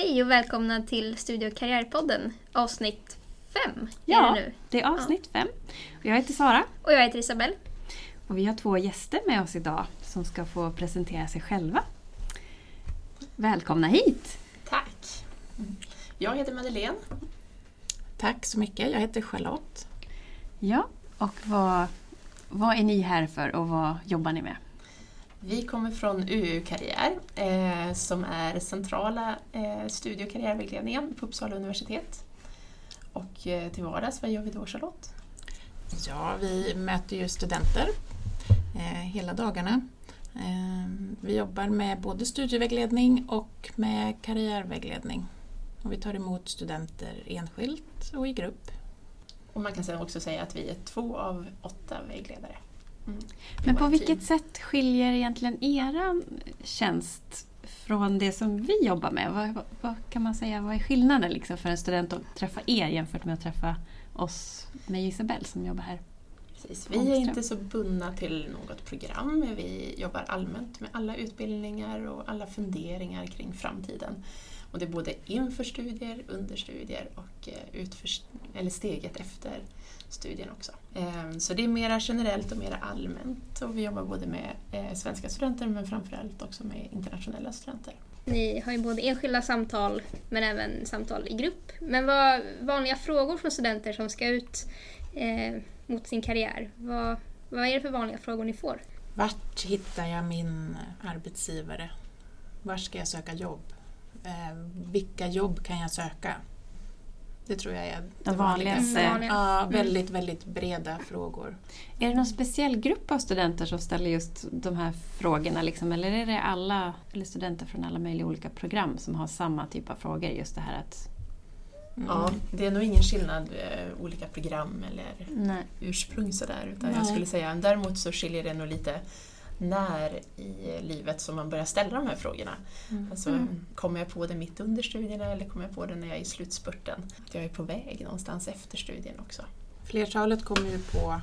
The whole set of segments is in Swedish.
Hej och välkomna till Studio Karriärpodden avsnitt 5. Ja, är det, nu. det är avsnitt 5. Jag heter Sara Och jag heter Isabelle. och vi har två gäster med oss idag som ska få presentera sig själva. Välkomna hit! Tack! Jag heter Madeleine. Tack så mycket. Jag heter Charlotte. Ja, och vad, vad är ni här för och vad jobbar ni med? Vi kommer från UU Karriär eh, som är centrala eh, studie och karriärvägledningen på Uppsala universitet. Och eh, till vardags, vad gör vi då Charlotte? Ja, vi möter ju studenter eh, hela dagarna. Eh, vi jobbar med både studievägledning och med karriärvägledning. Och vi tar emot studenter enskilt och i grupp. Och man kan också säga att vi är två av åtta vägledare. Mm. Men på vilket team. sätt skiljer egentligen er tjänst från det som vi jobbar med? Vad, vad, vad kan man säga, vad är skillnaden liksom för en student att träffa er jämfört med att träffa oss med Isabelle som jobbar här? Precis. Vi är inte så bundna till något program. Vi jobbar allmänt med alla utbildningar och alla funderingar kring framtiden. Och det är både inför studier, under studier och eh, utför, eller steget efter studien också. Eh, Så det är mera generellt och mera allmänt och vi jobbar både med eh, svenska studenter men framförallt också med internationella studenter. Ni har ju både enskilda samtal men även samtal i grupp. Men vad vanliga frågor från studenter som ska ut eh, mot sin karriär? Vad, vad är det för vanliga frågor ni får? Vart hittar jag min arbetsgivare? Var ska jag söka jobb? Eh, vilka jobb kan jag söka? Det tror jag är det De vanligaste. Mm, vanliga. Ja, väldigt, väldigt breda frågor. Är det någon speciell grupp av studenter som ställer just de här frågorna? Liksom? Eller är det alla eller studenter från alla möjliga olika program som har samma typ av frågor? Just det här att... Mm. Ja, det är nog ingen skillnad eh, olika program eller Nej. ursprung sådär. Utan Nej. jag skulle säga, däremot så skiljer det nog lite när i livet som man börjar ställa de här frågorna. Mm. Alltså, Mm. Kommer jag på det mitt under studierna eller kommer jag på det när jag är i slutspurten? Att jag är på väg någonstans efter studien också. Flertalet kommer ju på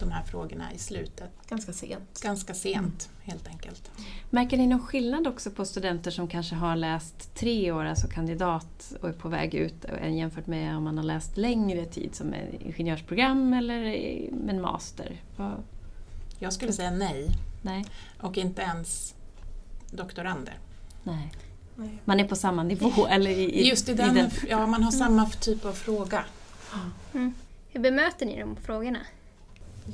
de här frågorna i slutet. Ganska sent. Ganska sent, helt enkelt. Märker ni någon skillnad också på studenter som kanske har läst tre år, alltså kandidat och är på väg ut, än jämfört med om man har läst längre tid som ingenjörsprogram eller med en master? Vad- Jag skulle säga nej. Nej. Och inte ens doktorander. Nej. Man är på samma nivå? Eller i, i, Just i den, ja man har samma typ av fråga. Hur bemöter ni de frågorna?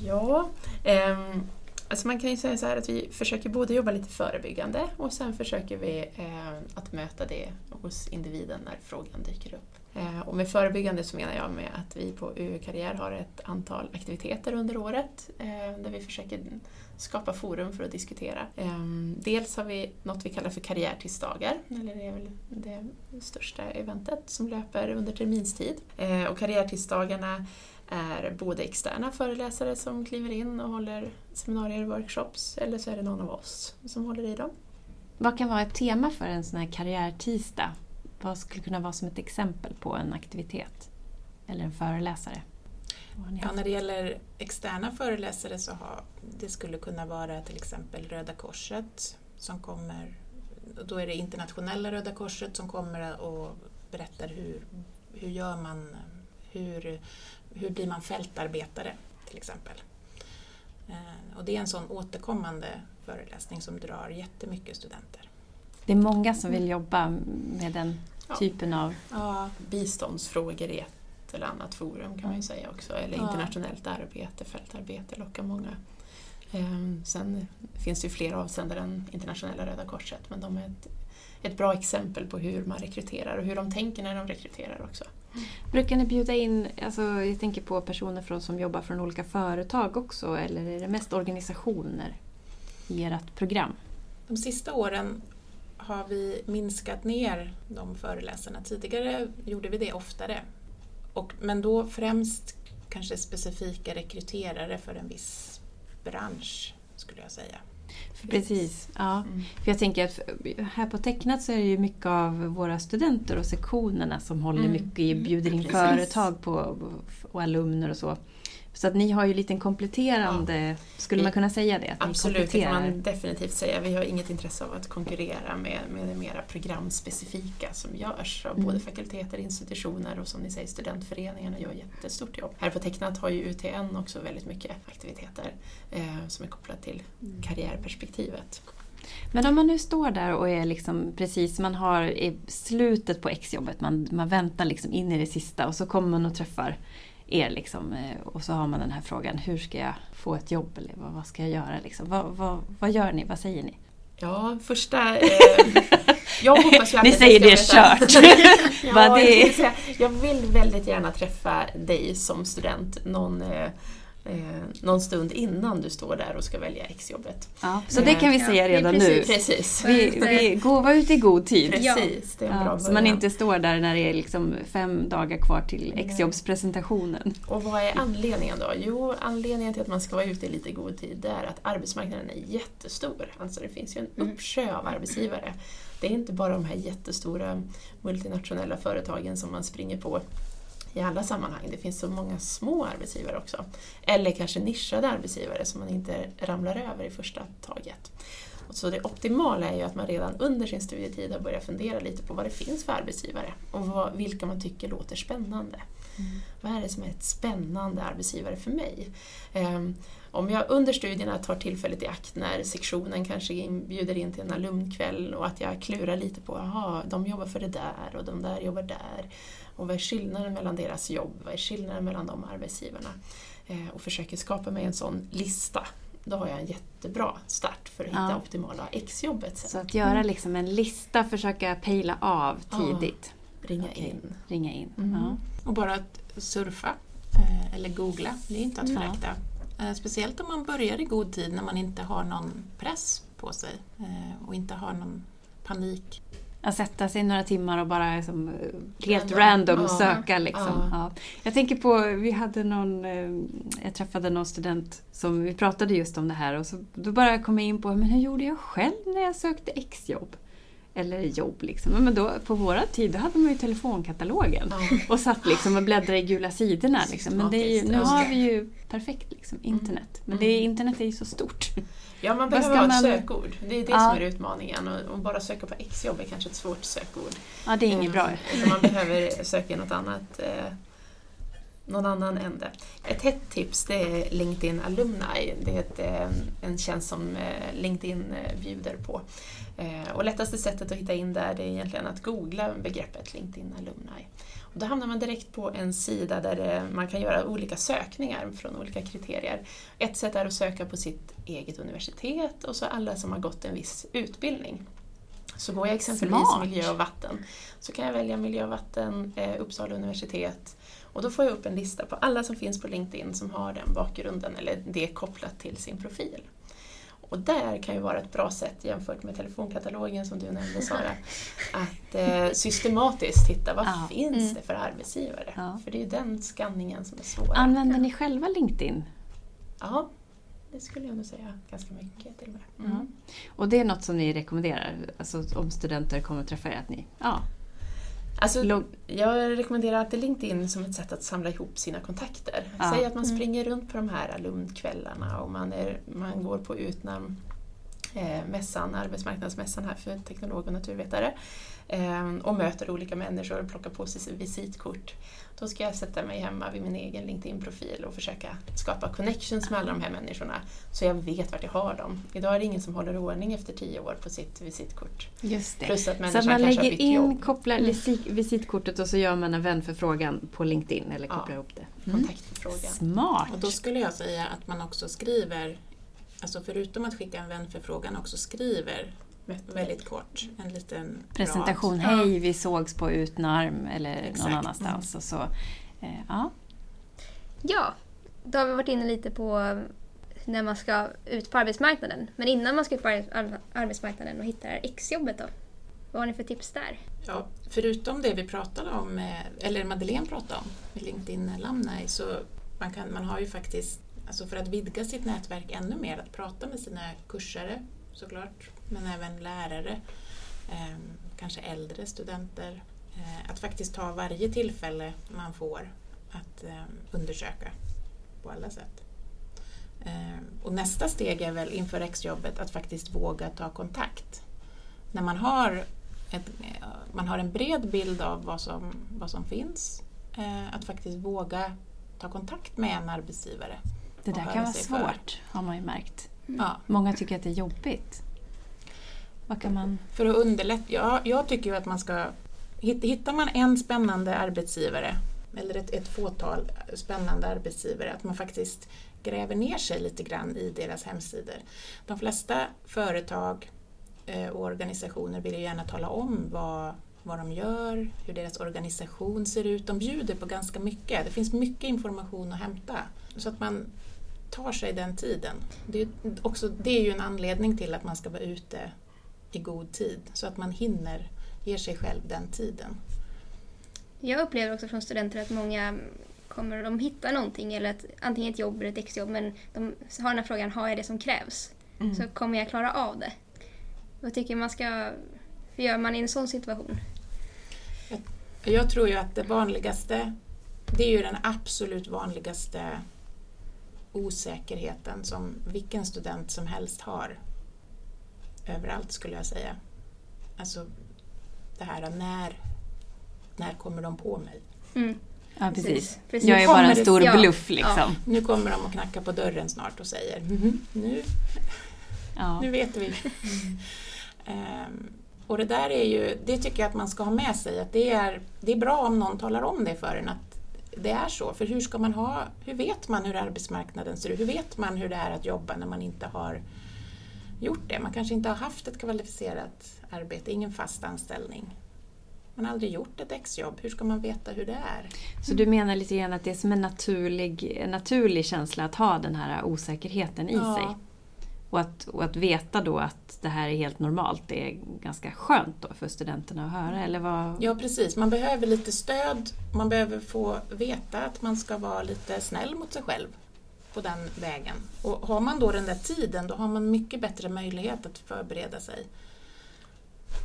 Ja, ehm, alltså man kan ju säga så här att vi försöker både jobba lite förebyggande och sen försöker vi eh, att möta det hos individen när frågan dyker upp. Eh, och med förebyggande så menar jag med att vi på UU Karriär har ett antal aktiviteter under året eh, där vi försöker skapa forum för att diskutera. Eh, dels har vi något vi kallar för karriärtisdagar, eller det är väl det största eventet som löper under terminstid. Och karriärtisdagarna är både externa föreläsare som kliver in och håller seminarier och workshops eller så är det någon av oss som håller i dem. Vad kan vara ett tema för en sån här karriärtisdag? Vad skulle kunna vara som ett exempel på en aktivitet? Eller en föreläsare? Ja, när det gäller externa föreläsare så har, det skulle kunna vara till exempel Röda Korset som kommer, då är det internationella Röda Korset som kommer och berättar hur, hur gör man, hur, hur blir man fältarbetare till exempel. Eh, Och det är en sån återkommande föreläsning som drar jättemycket studenter. Det är många som vill jobba med den Ja. typen av... Ja, Biståndsfrågor i ett eller annat forum kan man ju säga också, eller Ja. internationellt arbete, fältarbete lockar många. Ehm, Sen finns det ju fler avsändare än Internationella Röda Korset men de är ett, ett bra exempel på hur man rekryterar och hur de tänker när de rekryterar också. Brukar ni bjuda in, alltså jag tänker på personer från, som jobbar från olika företag också, eller är det mest organisationer i ert program? De sista åren har vi minskat ner de föreläsarna. Tidigare gjorde vi det oftare. Och, men då främst kanske specifika rekryterare för en viss bransch, skulle jag säga. Precis, ja. Mm. För jag tänker att här på Tecknat så är det ju mycket av våra studenter och sektionerna som håller Mm. mycket i bjuder in Precis. företag på, och alumner och så. Så att ni har ju lite kompletterande, skulle man kunna säga det? Absolut, det kan man definitivt säga. Vi har inget intresse av att konkurrera med, med det mera programspecifika som görs av Mm. både fakulteter, institutioner och som ni säger studentföreningarna gör jättestort jobb. Här på Tecknat har ju UTN också väldigt mycket aktiviteter eh, som är kopplat till Mm. karriärperspektivet. Men om man nu står där och är liksom precis, man har i slutet på exjobbet, man, man väntar liksom in i det sista och så kommer man och träffar er liksom, eh, och så har man den här frågan, hur ska jag få ett jobb eller vad, vad ska jag göra? Liksom? Vad, vad, vad gör ni? Vad säger ni? Ja, första... Eh, jag hoppas ju Ni alltid säger att det jag är kört. ja, jag, säga, jag vill väldigt gärna träffa dig som student någon, eh, eh, någon stund innan du står där och ska välja exjobbet. Ja, så det kan vi Ja, säga det är redan nu. precis. Precis. Vi, vi går var ute i god tid. Precis, det är en bra Ja, så man inte står där när det är liksom fem dagar kvar till exjobbspresentationen. Och vad är anledningen då? Jo, anledningen till att man ska vara ute i lite god tid det är att arbetsmarknaden är jättestor. Alltså det finns ju en Mm. uppsjö av arbetsgivare. Det är inte bara de här jättestora multinationella företagen som man springer på i alla sammanhang. Det finns så många små arbetsgivare också. Eller kanske nischade arbetsgivare som man inte ramlar över i första taget. Så det optimala är ju att man redan under sin studietid har börjat fundera lite på vad det finns för arbetsgivare och vad, vilka man tycker låter spännande. Vad är det som är ett spännande arbetsgivare för mig? Ehm, om jag under studierna tar tillfället i akt när sektionen kanske inbjuder in till en alumnkväll och att jag klurar lite på, jaha, de jobbar för det där och de där jobbar där. Och vad är skillnaden mellan deras jobb? Vad är skillnaden mellan de arbetsgivarna? Eh, och försöker skapa mig en sån lista. Då har jag en jättebra start för att hitta Ja. optimala exjobbet sen. Så att göra liksom en lista, försöka pejla av tidigt. Ringa Okej. in. Ringa in. Mm. Ja. Och bara att surfa eh, eller googla, det är inte att Ja. förakta. Eh, Speciellt om man börjar i god tid när man inte har någon press på sig eh, och inte har någon panik. Att sätta sig några timmar och bara liksom, helt Random. random söka. Liksom. Ja. Ja. Jag tänker på, vi hade någon, eh, jag träffade någon student som vi pratade just om det här och så, då bara kom jag in på, men hur gjorde jag själv när jag sökte exjobb? Eller jobb liksom. Men då, på våra tid då hade man ju telefonkatalogen. Ja. Och satt liksom och bläddrade i gula sidorna. Liksom. Men det är ju, nu har vi ju perfekt liksom, internet. Men det, Mm. internet är ju så stort. Ja, man behöver ha ett man- sökord. Det är det Ja. som är utmaningen. Och, och bara söka på exjobb är kanske ett svårt sökord. Ja, det är inget Eh, bra. man behöver söka något annat, eh, någon annan ände. Ett hett tips det är LinkedIn Alumni. Det är ett, eh, en tjänst som eh, LinkedIn eh, bjuder på. Och lättaste sättet att hitta in där det är egentligen att googla begreppet LinkedIn Alumni. Och då hamnar man direkt på en sida där man kan göra olika sökningar från olika kriterier. Ett sätt är att söka på sitt eget universitet och så alla som har gått en viss utbildning. Så går jag exempelvis Smart. miljö och vatten så kan jag välja miljö och vatten, eh, Uppsala universitet och då får jag upp en lista på alla som finns på LinkedIn som har den bakgrunden eller det kopplat till sin profil. Och där kan ju vara ett bra sätt jämfört med telefonkatalogen som du nämnde Sara, att eh, systematiskt hitta vad Ja. finns Mm. det för arbetsgivare? Ja. För det är ju den skanningen som är svår. Använder ni själva LinkedIn? Ja, det skulle jag nog säga ganska mycket till och med. Mm. Och det är något som ni rekommenderar? Alltså om studenter kommer och träffar er? Att ni, ja, Alltså, Jag rekommenderar alltid LinkedIn som ett sätt att samla ihop sina kontakter. Ja. Säg att man Mm. springer runt på de här alumnkvällarna och man, är, man går på Utnam eh, mässan, arbetsmarknadsmässan här för teknolog och naturvetare eh, och möter olika människor och plockar på sig visitkort. Då ska jag sätta mig hemma vid min egen LinkedIn-profil och försöka skapa connections med alla de här människorna så jag vet vart jag har dem. Idag är det ingen som håller ordning efter tio år på sitt visitkort. just det. Plus att Så människan att man lägger in, jobb. kopplar Mm. visi- visitkortet och så gör man en vänförfrågan på LinkedIn eller Ja. kopplar ihop det. Mm. Kontaktfråga. Smart! Och då skulle jag säga att man också skriver, alltså förutom att skicka en vänförfrågan, också skriver väldigt kort. En liten Presentation, rad. hej vi sågs på Utnarm eller någon Exakt. annanstans. Och så, eh, ja. Ja, då har vi varit inne lite på när man ska ut på arbetsmarknaden. Men innan man ska ut på ar- ar- arbetsmarknaden och hitta exjobbet då? Vad har ni för tips där? Ja, förutom det vi pratade om, eh, eller Madeleine pratade om, med LinkedIn Alumni, så man, kan, man har ju faktiskt, alltså för att vidga sitt nätverk ännu mer, att prata med sina kursare såklart, men även lärare, eh, kanske äldre studenter. Eh, att faktiskt ta varje tillfälle man får att eh, undersöka på alla sätt. Eh, och nästa steg är väl inför exjobbet att faktiskt våga ta kontakt. När man har, ett, eh, man har en bred bild av vad som, vad som finns, eh, att faktiskt våga ta kontakt med en arbetsgivare. Det där kan vara sig för. svårt, har man ju märkt. Ja, Många tycker att det är jobbigt. Vad kan man... för att underlätta. Ja, jag tycker ju att man ska... hitt- Hittar man en spännande arbetsgivare, eller ett, ett fåtal spännande arbetsgivare, att man faktiskt gräver ner sig lite grann i deras hemsidor. De flesta företag eh, och organisationer vill ju gärna tala om vad, vad de gör, hur deras organisation ser ut. De bjuder på ganska mycket. Det finns mycket information att hämta. Så att man tar sig den tiden. Det är, ju också, det är ju en anledning till att man ska vara ute i god tid, så att man hinner, ger sig själv den tiden. Jag upplever också från studenter att många kommer och de hittar någonting, eller ett, antingen ett jobb eller ett exjobb, men de har den här frågan, har jag det som krävs? Mm. Så kommer jag klara av det? Vad tycker man ska... Hur gör man i en sån situation? Jag tror ju att det vanligaste, det är ju den absolut vanligaste osäkerheten som vilken student som helst har. Överallt skulle jag säga. Alltså det här när, när kommer de på mig? Mm. Ja, Precis. precis. Precis. Jag är Kommer bara en det- stor ja. bluff liksom. Nu kommer de och knackar på dörren snart och säger "Mhm, nu, Ja. nu vet vi. Ehm, och det där är ju, det tycker jag att man ska ha med sig, att det är, det är bra om någon talar om det för en, att det är så. För hur ska man ha, hur vet man hur arbetsmarknaden ser ut? Hur vet man hur det är att jobba när man inte har gjort det? Man kanske inte har haft ett kvalificerat arbete, ingen fast anställning. Man har aldrig gjort ett exjobb, hur ska man veta hur det är? Så du menar lite grann att det är som en naturlig, en naturlig känsla att ha den här osäkerheten i Ja. sig? Och att, och att veta då att det här är helt normalt, det är ganska skönt då för studenterna att höra? Eller vad? Ja precis, man behöver lite stöd, man behöver få veta att man ska vara lite snäll mot sig själv på den vägen. Och har man då den där tiden, då har man mycket bättre möjlighet att förbereda sig.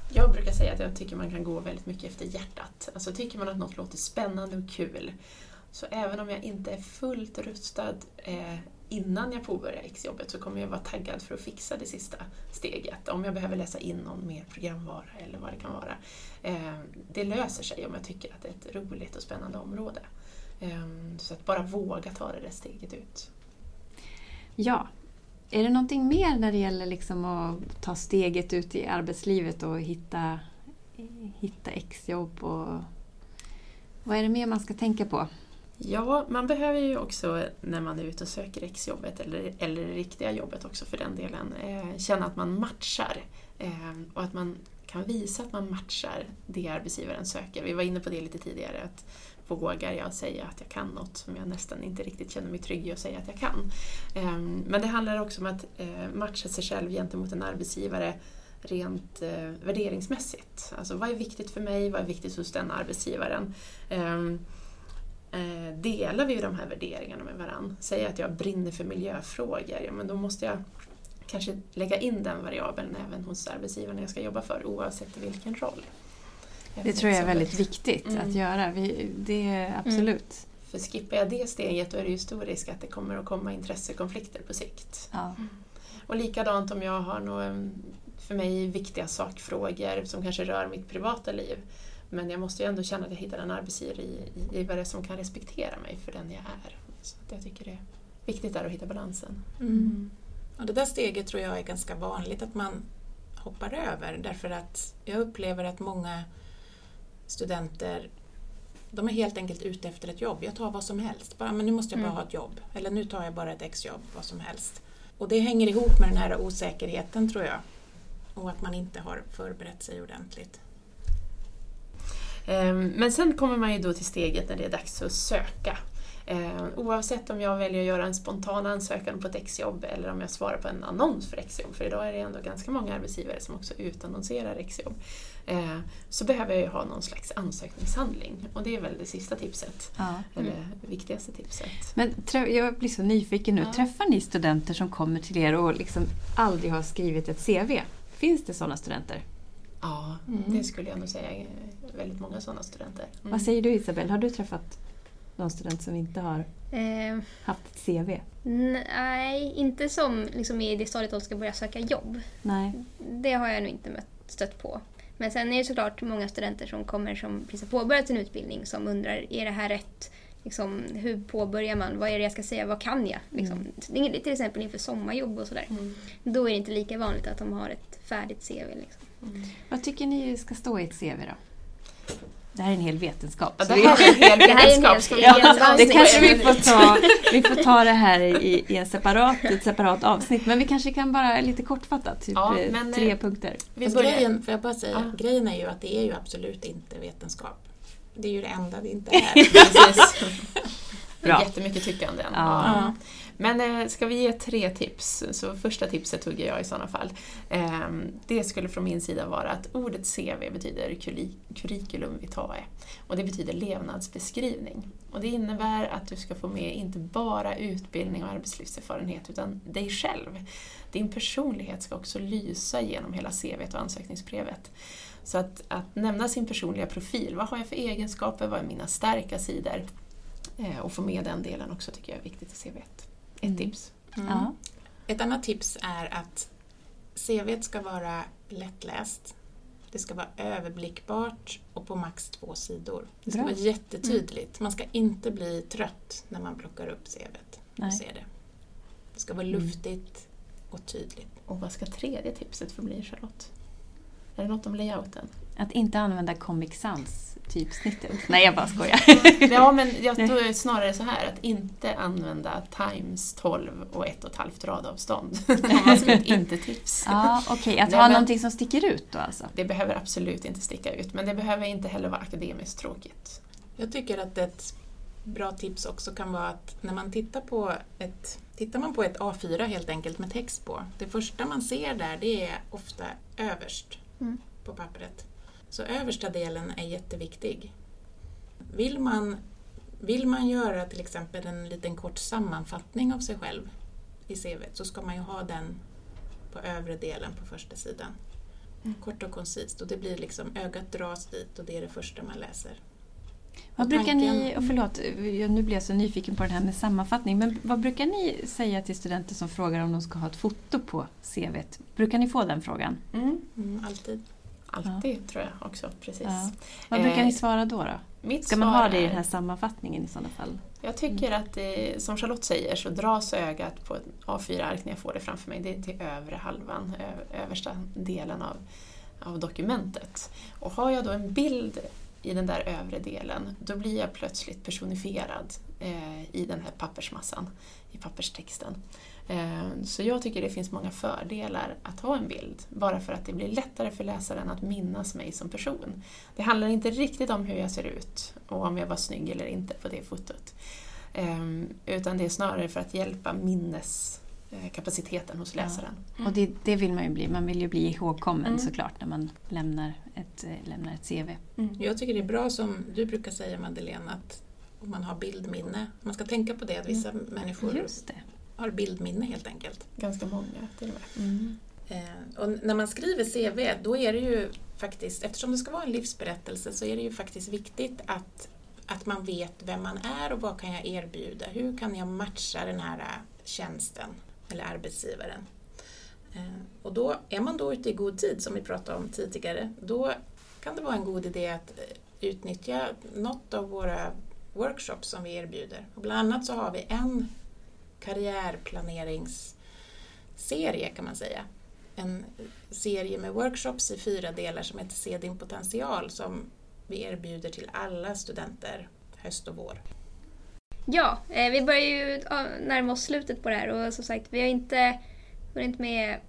Jag brukar säga att jag tycker man kan gå väldigt mycket efter hjärtat. Alltså tycker man att något låter spännande och kul, så även om jag inte är fullt rustad eh, innan jag påbörjar exjobbet så kommer jag vara taggad för att fixa det sista steget. Om jag behöver läsa in någon mer programvara eller vad det kan vara. Eh, det löser sig om jag tycker att det är ett roligt och spännande område. Eh, så att bara våga ta det där steget ut. Ja. Är det någonting mer när det gäller liksom att ta steget ut i arbetslivet och hitta, hitta exjobb? Och, vad är det mer man ska tänka på? Ja, man behöver ju också när man är ute och söker exjobbet, eller, eller det riktiga jobbet också för den delen, eh, känna att man matchar. Eh, och att man kan visa att man matchar det arbetsgivaren söker. Vi var inne på det lite tidigare, att vågar jag säga att jag kan något som jag nästan inte riktigt känner mig trygg i att säga att jag kan. Eh, men det handlar också om att eh, matcha sig själv gentemot en arbetsgivare rent eh, värderingsmässigt. Alltså vad är viktigt för mig, vad är viktigt hos den arbetsgivaren? Ehm, Eh, delar vi de här värderingarna med varandra. Säg att jag brinner för miljöfrågor, ja, men då måste jag kanske lägga in den variabeln även hos arbetsgivaren jag ska jobba för oavsett i vilken roll. Det tror jag är väldigt viktigt Mm. att göra. Vi, det är absolut. För skippar jag det steget då är det ju stor risk att det kommer att komma intressekonflikter på sikt. Ja. Och likadant om jag har några för mig viktiga sakfrågor som kanske rör mitt privata liv. Men jag måste ju ändå känna att jag hittar en arbetsgivare som kan respektera mig för den jag är. Så att jag tycker det är viktigt där att hitta balansen. Och det där steget tror jag är ganska vanligt att man hoppar över därför att jag upplever att många studenter de är helt enkelt ute efter ett jobb. Jag tar vad som helst. Bara, men nu måste jag bara Mm. ha ett jobb. Eller nu tar jag bara ett exjobb, vad som helst. Och det hänger ihop med den här osäkerheten tror jag. Och att man inte har förberett sig ordentligt. Ehm, Men sen kommer man ju då till steget när det är dags att söka. Ehm, Oavsett om jag väljer att göra en spontan ansökan på ett exjobb eller om jag svarar på en annons för exjobb, för idag är det ändå ganska många arbetsgivare som också utannonserar exjobb, eh, så behöver jag ju ha någon slags ansökningshandling. Och det är väl det sista tipset, Ja. eller det viktigaste tipset. Men jag blir så nyfiken nu. Ja. Träffar ni studenter som kommer till er och liksom aldrig har skrivit ett CV? Finns det sådana studenter? Ja, Mm. det skulle jag nog säga väldigt många sådana studenter. Mm. Vad säger du Isabel? Har du träffat? De studenter som inte har Eh, haft ett CV? nej, inte som liksom i det stadiet de ska börja söka jobb. Nej. Det har jag nog inte mött, stött på. Men sen är det såklart många studenter som kommer som precis har påbörjat sin utbildning som undrar, är det här rätt? Liksom, hur påbörjar man? Vad är det jag ska säga? Vad kan jag? Liksom, Mm. Till exempel inför sommarjobb och sådär. Mm. Då är det inte lika vanligt att de har ett färdigt CV. Liksom. Vad tycker ni ska stå i ett CV då? Det här är en hel vetenskap. Ja, det här är en hel Det här är en vetenskap. Ja, det kanske vi får ta, vi får ta det här i, i en separat, ett separat avsnitt. Men vi kanske kan bara lite kortfattat, typ Ja, eh, men, tre eh, punkter. Vi börjar. grejen, får jag bara säga, Ja. grejen är ju att det är ju absolut inte vetenskap. Det är ju det enda det inte är. Precis. Det är Bra. jättemycket tyckanden. Ja. Ja. Men eh, ska vi ge tre tips? Så första tipset tog jag i sådana fall. Ehm, det skulle från min sida vara att ordet CV betyder curriculum vitae. Och det betyder levnadsbeskrivning. Och det innebär att du ska få med inte bara utbildning och arbetslivserfarenhet utan dig själv. Din personlighet ska också lysa genom hela CVt och ansökningsbrevet. Så att, att nämna sin personliga profil. Vad har jag för egenskaper? Vad är mina starka sidor? Eh, och få med den delen också tycker jag är viktigt i CVt. Ett Mm. tips. Mm. Ja. Ett annat tips är att CVt ska vara lättläst. Det ska vara överblickbart och på max två sidor. Det ska Bra. vara jättetydligt. Man ska inte bli trött när man plockar upp CVt Nej. och ser det. Det ska vara Mm. luftigt och tydligt. Och vad ska tredje tipset få bli Charlotte? Är det något om layouten? Att inte använda Comic Sans typsnittet. Nej, jag bara skojar. ja, men jag, det snarare så här att inte använda times 12 och ett och ett halvt radavstånd. Man ska ha ett inte-tips. Ja, Okej, att Nej, ha men- någonting som sticker ut då alltså. Det behöver absolut inte sticka ut, men det behöver inte heller vara akademiskt tråkigt. Jag tycker att ett bra tips också kan vara att när man tittar på ett Tittar man på ett A4 helt enkelt med text på, det första man ser där det är ofta överst Mm. på pappret. Så översta delen är jätteviktig. Vill man, vill man göra till exempel en liten kort sammanfattning av sig själv i CV så ska man ju ha den på övre delen på första sidan. Mm. Kort och koncist och det blir liksom ögat dras dit och det är det första man läser. Vad Och brukar tanken- ni, och förlåt, jag- nu blir jag så nyfiken på det här med sammanfattning, men vad brukar ni säga till studenter som frågar om de ska ha ett foto på CVt? Brukar ni få den frågan? Mm, alltid. Alltid, tror jag också. Precis. Ja. Vad brukar Eh, ni svara då? då? Mitt Ska man ha det i den här sammanfattningen i sådana fall? Jag tycker att det, som Charlotte säger så dras ögat på ett A4-ark när jag får det framför mig. Det är till övre halvan, översta delen av, av dokumentet. Och har jag då en bild i den där övre delen, då blir jag plötsligt personifierad eh, i den här pappersmassan, i papperstexten. Eh, så jag tycker det finns många fördelar att ha en bild, bara för att det blir lättare för läsaren att minnas mig som person. Det handlar inte riktigt om hur jag ser ut och om jag var snygg eller inte på det fotot. Ehm, utan det är snarare för att hjälpa minneskapaciteten hos Ja. läsaren. Och det, det vill man ju bli. Man vill ju bli ihågkommen Mm. såklart när man lämnar ett, eh, lämnar ett CV. Jag tycker det är bra som du brukar säga Madeleine att om man har bildminne. Man ska tänka på det att vissa människor Just det. Har bildminne helt enkelt. Ganska många till och med. Mm. Eh, och när man skriver CV då är det ju faktiskt, eftersom det ska vara en livsberättelse så är det ju faktiskt viktigt att, att man vet vem man är och vad kan jag erbjuda. Hur kan jag matcha den här tjänsten eller arbetsgivaren. Eh, och då är man då ute i god tid som vi pratade om tidigare då kan det vara en god idé att eh, utnyttja något av våra workshops som vi erbjuder. Och bland annat så har vi en karriärplaneringsserie kan man säga. En serie med workshops i fyra delar som heter Se din potential som vi erbjuder till alla studenter höst och vår. Ja, eh, vi börjar ju närma oss slutet på det här och som sagt, vi har inte hunnit med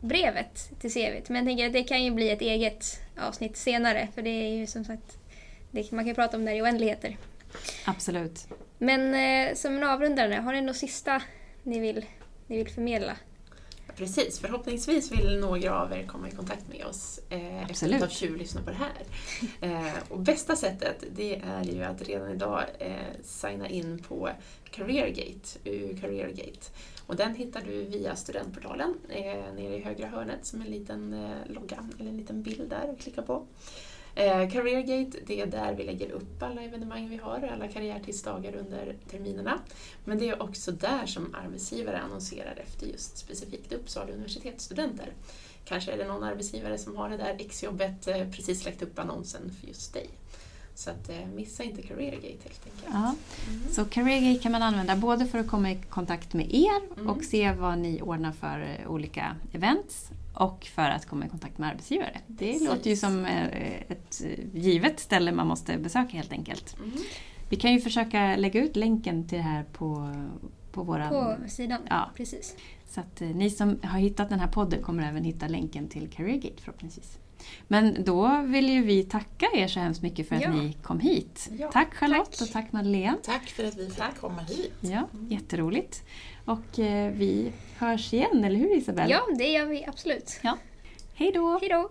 brevet till CVt. Men jag tänker att det kan ju bli ett eget avsnitt senare för det är ju som sagt, man kan ju prata om det här i oändligheter. Absolut. Men eh, som en avrundare, har ni något sista ni vill, ni vill förmedla? Precis, förhoppningsvis vill några av er komma i kontakt med oss eh, efter Absolut. att ha tjuvlyssnat på det här. Eh, och bästa sättet det är ju att redan idag eh, signa in på Careergate, UU Careergate. Och den hittar du via studentportalen eh, nere i högra hörnet som en liten eh, logga eller en liten bild där att klicka på. Eh, Careergate, det är där vi lägger upp alla evenemang vi har, alla karriärtidsdagar under terminerna. Men det är också där som arbetsgivare annonserar efter just specifikt Uppsala universitetsstudenter. Kanske är det någon arbetsgivare som har det där exjobbet eh, precis lagt upp annonsen för just dig. Så att, eh, missa inte Careergate helt enkelt. Ja. Mm. Så Careergate kan man använda både för att komma i kontakt med er Mm. och se vad ni ordnar för eh, olika events och för att komma i kontakt med arbetsgivare. Det Precis. låter ju som eh, ett eh, givet ställe man måste besöka helt enkelt. Mm. Vi kan ju försöka lägga ut länken till det här på, på våran... På sidan, Ja. precis. Så att eh, ni som har hittat den här podden kommer även hitta länken till Careergate förhoppningsvis. Men då vill ju vi tacka er så hemskt mycket för att Ja. ni kom hit. Ja, tack Charlotte tack. och tack Madeleine. Tack för att vi fick Tack. komma hit. Ja, jätteroligt. Och eh, vi hörs igen, eller hur Isabelle? Ja, det gör vi absolut. Hej då! Hej då!